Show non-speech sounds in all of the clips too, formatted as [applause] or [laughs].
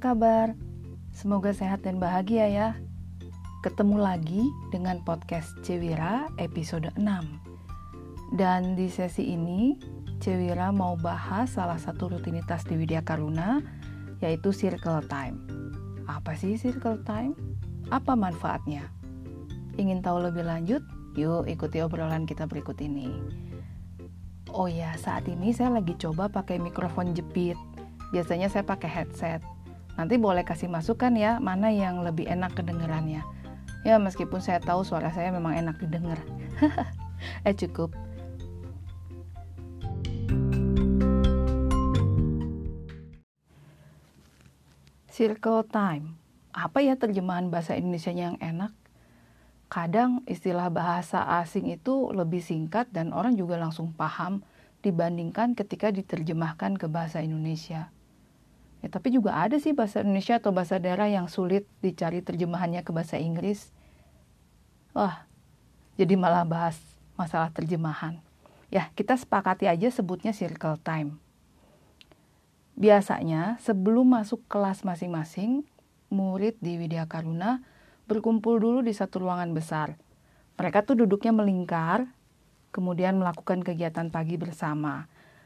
kabar? Semoga sehat dan bahagia ya. Ketemu lagi dengan podcast Cewira episode 6. Dan di sesi ini, Cewira mau bahas salah satu rutinitas di Widya Karuna, yaitu circle time. Apa sih circle time? Apa manfaatnya? Ingin tahu lebih lanjut? Yuk ikuti obrolan kita berikut ini. Oh ya, saat ini saya lagi coba pakai mikrofon jepit. Biasanya saya pakai headset Nanti boleh kasih masukan ya, mana yang lebih enak kedengerannya. Ya meskipun saya tahu suara saya memang enak didengar. [laughs] eh cukup. Circle time. Apa ya terjemahan bahasa Indonesia yang enak? Kadang istilah bahasa asing itu lebih singkat dan orang juga langsung paham dibandingkan ketika diterjemahkan ke bahasa Indonesia. Ya, tapi juga ada sih bahasa Indonesia atau bahasa daerah yang sulit dicari terjemahannya ke bahasa Inggris. Wah, jadi malah bahas masalah terjemahan. Ya, kita sepakati aja sebutnya circle time. Biasanya sebelum masuk kelas masing-masing, murid di Widya Karuna berkumpul dulu di satu ruangan besar. Mereka tuh duduknya melingkar, kemudian melakukan kegiatan pagi bersama.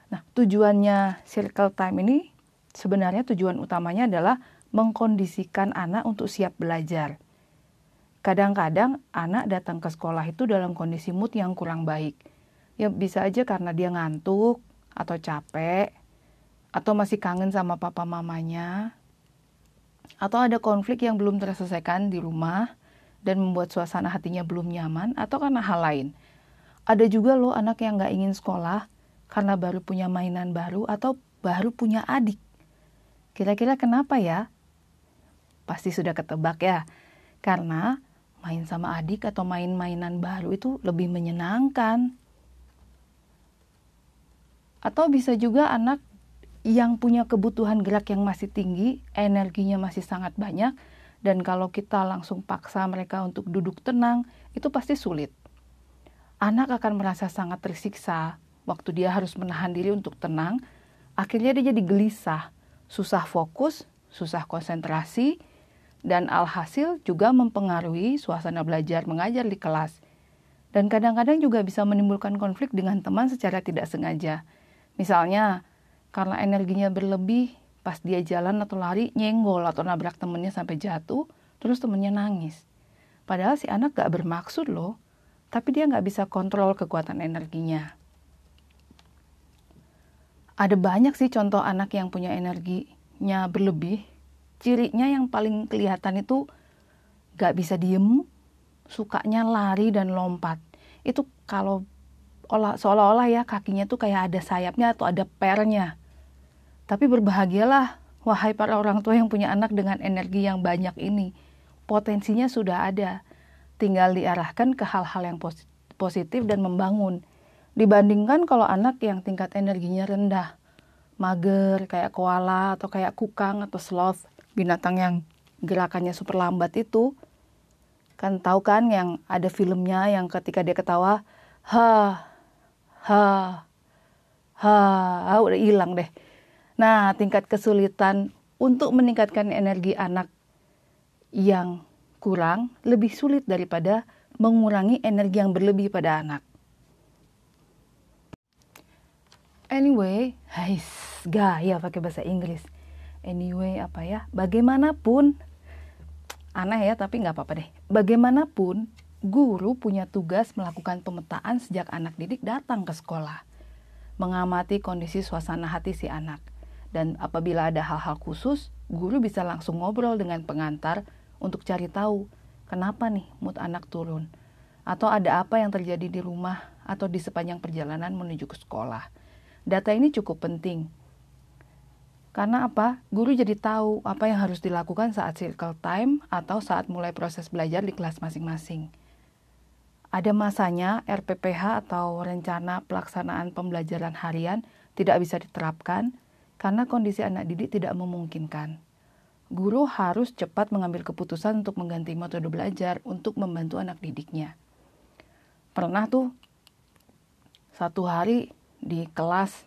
Nah, tujuannya circle time ini sebenarnya tujuan utamanya adalah mengkondisikan anak untuk siap belajar. Kadang-kadang anak datang ke sekolah itu dalam kondisi mood yang kurang baik. Ya bisa aja karena dia ngantuk atau capek atau masih kangen sama papa mamanya atau ada konflik yang belum terselesaikan di rumah dan membuat suasana hatinya belum nyaman atau karena hal lain. Ada juga loh anak yang nggak ingin sekolah karena baru punya mainan baru atau baru punya adik. Kira-kira kenapa ya? Pasti sudah ketebak ya. Karena main sama adik atau main-mainan baru itu lebih menyenangkan. Atau bisa juga anak yang punya kebutuhan gerak yang masih tinggi, energinya masih sangat banyak, dan kalau kita langsung paksa mereka untuk duduk tenang, itu pasti sulit. Anak akan merasa sangat tersiksa waktu dia harus menahan diri untuk tenang, akhirnya dia jadi gelisah, susah fokus, susah konsentrasi, dan alhasil juga mempengaruhi suasana belajar mengajar di kelas. Dan kadang-kadang juga bisa menimbulkan konflik dengan teman secara tidak sengaja. Misalnya, karena energinya berlebih, pas dia jalan atau lari, nyenggol atau nabrak temennya sampai jatuh, terus temennya nangis. Padahal si anak gak bermaksud loh, tapi dia gak bisa kontrol kekuatan energinya ada banyak sih contoh anak yang punya energinya berlebih. Cirinya yang paling kelihatan itu gak bisa diem, sukanya lari dan lompat. Itu kalau olah, seolah-olah ya kakinya tuh kayak ada sayapnya atau ada pernya. Tapi berbahagialah, wahai para orang tua yang punya anak dengan energi yang banyak ini. Potensinya sudah ada, tinggal diarahkan ke hal-hal yang positif dan membangun Dibandingkan kalau anak yang tingkat energinya rendah, mager kayak koala atau kayak kukang atau sloth, binatang yang gerakannya super lambat itu, kan tahu kan yang ada filmnya yang ketika dia ketawa, ha, ha, ha, ha udah hilang deh. Nah, tingkat kesulitan untuk meningkatkan energi anak yang kurang lebih sulit daripada mengurangi energi yang berlebih pada anak. Anyway, hais, gaya pakai bahasa Inggris. Anyway, apa ya? Bagaimanapun, aneh ya, tapi nggak apa-apa deh. Bagaimanapun, guru punya tugas melakukan pemetaan sejak anak didik datang ke sekolah. Mengamati kondisi suasana hati si anak. Dan apabila ada hal-hal khusus, guru bisa langsung ngobrol dengan pengantar untuk cari tahu kenapa nih mood anak turun. Atau ada apa yang terjadi di rumah atau di sepanjang perjalanan menuju ke sekolah Data ini cukup penting. Karena apa? Guru jadi tahu apa yang harus dilakukan saat circle time atau saat mulai proses belajar di kelas masing-masing. Ada masanya RPPH atau rencana pelaksanaan pembelajaran harian tidak bisa diterapkan karena kondisi anak didik tidak memungkinkan. Guru harus cepat mengambil keputusan untuk mengganti metode belajar untuk membantu anak didiknya. Pernah tuh satu hari di kelas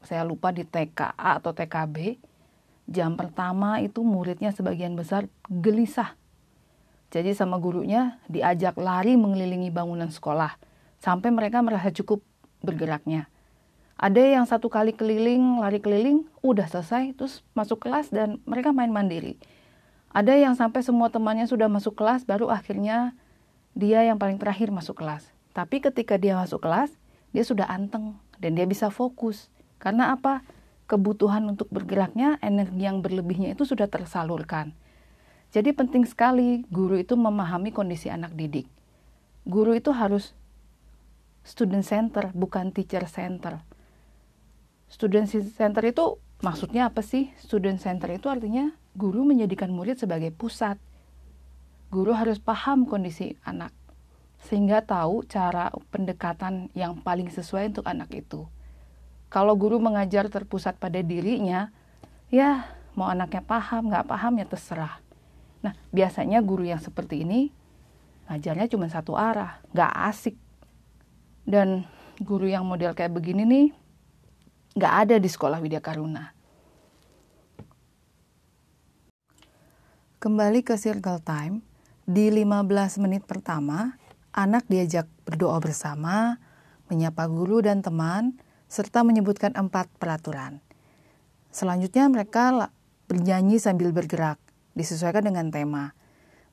saya lupa di TKA atau TKB Jam pertama itu muridnya sebagian besar gelisah. Jadi sama gurunya diajak lari mengelilingi bangunan sekolah sampai mereka merasa cukup bergeraknya. Ada yang satu kali keliling, lari keliling, udah selesai, terus masuk kelas dan mereka main mandiri. Ada yang sampai semua temannya sudah masuk kelas, baru akhirnya dia yang paling terakhir masuk kelas. Tapi ketika dia masuk kelas, dia sudah anteng dan dia bisa fokus. Karena apa? Kebutuhan untuk bergeraknya, energi yang berlebihnya itu sudah tersalurkan. Jadi penting sekali guru itu memahami kondisi anak didik. Guru itu harus student center, bukan teacher center Student center itu maksudnya apa sih? Student center itu artinya guru menjadikan murid sebagai pusat. Guru harus paham kondisi anak sehingga tahu cara pendekatan yang paling sesuai untuk anak itu. Kalau guru mengajar terpusat pada dirinya, ya mau anaknya paham, nggak paham ya terserah. Nah, biasanya guru yang seperti ini ngajarnya cuma satu arah, nggak asik. Dan guru yang model kayak begini nih, nggak ada di sekolah Widya Karuna. Kembali ke circle time, di 15 menit pertama, anak diajak berdoa bersama, menyapa guru dan teman, serta menyebutkan empat peraturan. Selanjutnya mereka bernyanyi sambil bergerak, disesuaikan dengan tema.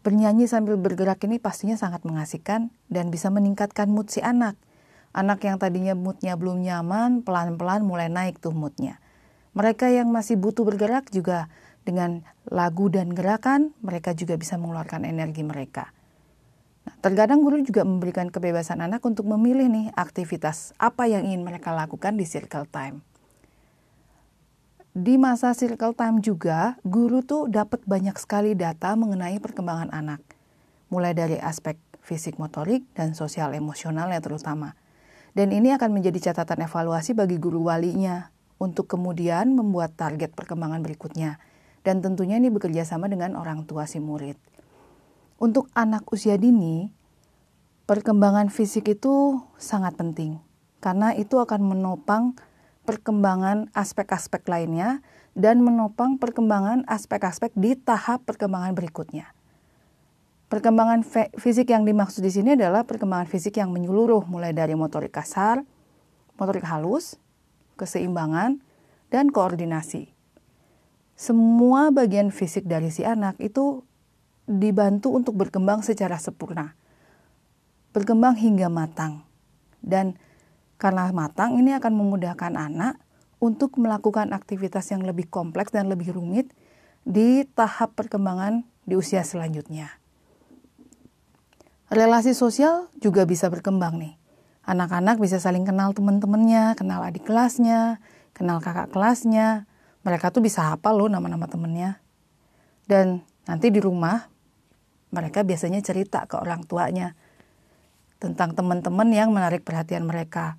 Bernyanyi sambil bergerak ini pastinya sangat mengasihkan dan bisa meningkatkan mood si anak – Anak yang tadinya moodnya belum nyaman, pelan-pelan mulai naik tuh moodnya. Mereka yang masih butuh bergerak juga dengan lagu dan gerakan, mereka juga bisa mengeluarkan energi mereka. Nah, terkadang guru juga memberikan kebebasan anak untuk memilih nih aktivitas apa yang ingin mereka lakukan di circle time. Di masa circle time juga, guru tuh dapat banyak sekali data mengenai perkembangan anak. Mulai dari aspek fisik motorik dan sosial emosionalnya terutama. Dan ini akan menjadi catatan evaluasi bagi guru walinya untuk kemudian membuat target perkembangan berikutnya. Dan tentunya ini bekerja sama dengan orang tua si murid. Untuk anak usia dini, perkembangan fisik itu sangat penting karena itu akan menopang perkembangan aspek-aspek lainnya dan menopang perkembangan aspek-aspek di tahap perkembangan berikutnya. Perkembangan fisik yang dimaksud di sini adalah perkembangan fisik yang menyeluruh mulai dari motorik kasar, motorik halus, keseimbangan, dan koordinasi. Semua bagian fisik dari si anak itu dibantu untuk berkembang secara sempurna. Berkembang hingga matang. Dan karena matang ini akan memudahkan anak untuk melakukan aktivitas yang lebih kompleks dan lebih rumit di tahap perkembangan di usia selanjutnya. Relasi sosial juga bisa berkembang nih. Anak-anak bisa saling kenal teman-temannya, kenal adik kelasnya, kenal kakak kelasnya. Mereka tuh bisa hafal loh nama-nama temennya. Dan nanti di rumah mereka biasanya cerita ke orang tuanya tentang teman-teman yang menarik perhatian mereka.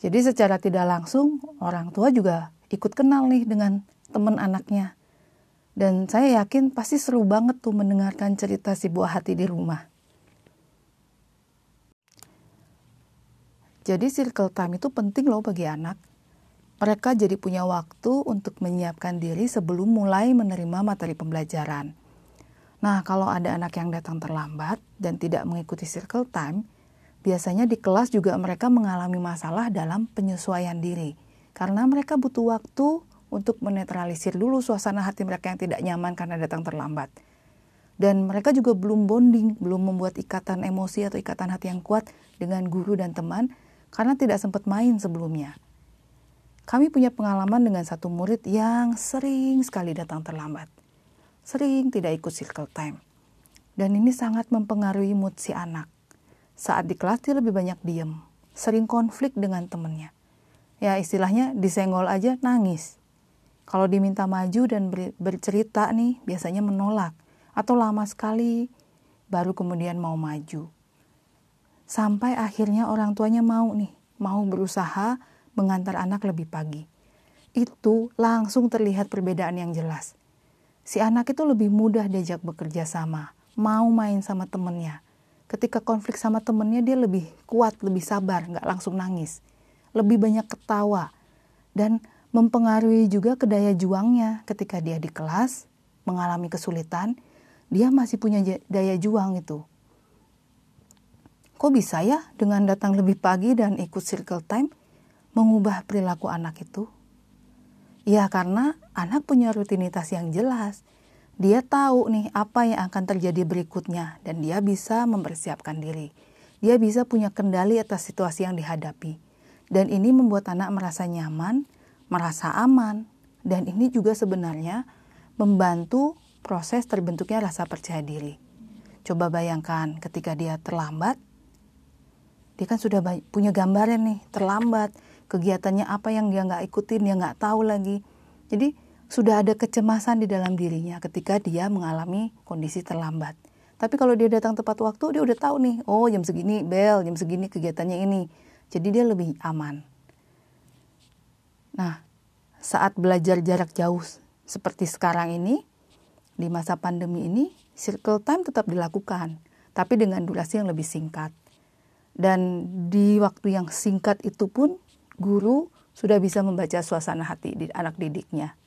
Jadi secara tidak langsung orang tua juga ikut kenal nih dengan teman anaknya. Dan saya yakin pasti seru banget tuh mendengarkan cerita si buah hati di rumah. Jadi circle time itu penting loh bagi anak. Mereka jadi punya waktu untuk menyiapkan diri sebelum mulai menerima materi pembelajaran. Nah, kalau ada anak yang datang terlambat dan tidak mengikuti circle time, biasanya di kelas juga mereka mengalami masalah dalam penyesuaian diri. Karena mereka butuh waktu untuk menetralisir dulu suasana hati mereka yang tidak nyaman karena datang terlambat. Dan mereka juga belum bonding, belum membuat ikatan emosi atau ikatan hati yang kuat dengan guru dan teman karena tidak sempat main sebelumnya. Kami punya pengalaman dengan satu murid yang sering sekali datang terlambat. Sering tidak ikut circle time. Dan ini sangat mempengaruhi mood si anak. Saat di kelas dia lebih banyak diem, sering konflik dengan temennya. Ya istilahnya disenggol aja nangis. Kalau diminta maju dan bercerita nih biasanya menolak atau lama sekali baru kemudian mau maju. Sampai akhirnya orang tuanya mau nih, mau berusaha mengantar anak lebih pagi. Itu langsung terlihat perbedaan yang jelas. Si anak itu lebih mudah diajak bekerja sama, mau main sama temennya. Ketika konflik sama temennya dia lebih kuat, lebih sabar, nggak langsung nangis. Lebih banyak ketawa. Dan mempengaruhi juga ke daya juangnya ketika dia di kelas mengalami kesulitan, dia masih punya daya juang itu. Kok bisa ya dengan datang lebih pagi dan ikut circle time mengubah perilaku anak itu? Ya karena anak punya rutinitas yang jelas. Dia tahu nih apa yang akan terjadi berikutnya dan dia bisa mempersiapkan diri. Dia bisa punya kendali atas situasi yang dihadapi. Dan ini membuat anak merasa nyaman, merasa aman, dan ini juga sebenarnya membantu proses terbentuknya rasa percaya diri. Coba bayangkan ketika dia terlambat, dia kan sudah punya gambaran nih, terlambat, kegiatannya apa yang dia nggak ikutin, dia nggak tahu lagi. Jadi sudah ada kecemasan di dalam dirinya ketika dia mengalami kondisi terlambat. Tapi kalau dia datang tepat waktu, dia udah tahu nih, oh jam segini bel, jam segini kegiatannya ini. Jadi dia lebih aman. Nah, saat belajar jarak jauh seperti sekarang ini, di masa pandemi ini, circle time tetap dilakukan, tapi dengan durasi yang lebih singkat. Dan di waktu yang singkat itu pun, guru sudah bisa membaca suasana hati di anak didiknya.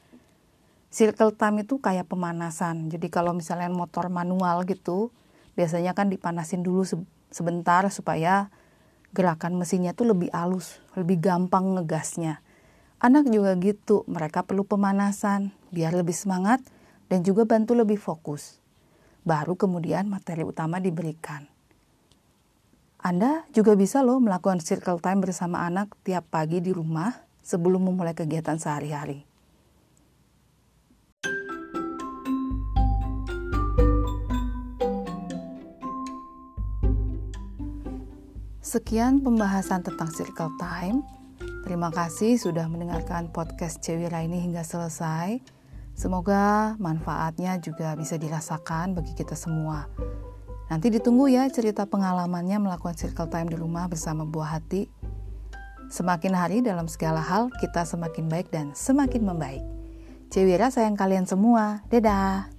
Circle time itu kayak pemanasan. Jadi kalau misalnya motor manual gitu, biasanya kan dipanasin dulu sebentar supaya gerakan mesinnya tuh lebih halus, lebih gampang ngegasnya. Anak juga gitu, mereka perlu pemanasan biar lebih semangat dan juga bantu lebih fokus. Baru kemudian materi utama diberikan. Anda juga bisa loh melakukan circle time bersama anak tiap pagi di rumah sebelum memulai kegiatan sehari-hari. Sekian pembahasan tentang circle time. Terima kasih sudah mendengarkan podcast Cewira ini hingga selesai. Semoga manfaatnya juga bisa dirasakan bagi kita semua. Nanti ditunggu ya cerita pengalamannya melakukan circle time di rumah bersama buah hati. Semakin hari dalam segala hal kita semakin baik dan semakin membaik. Cewira sayang kalian semua. Dadah.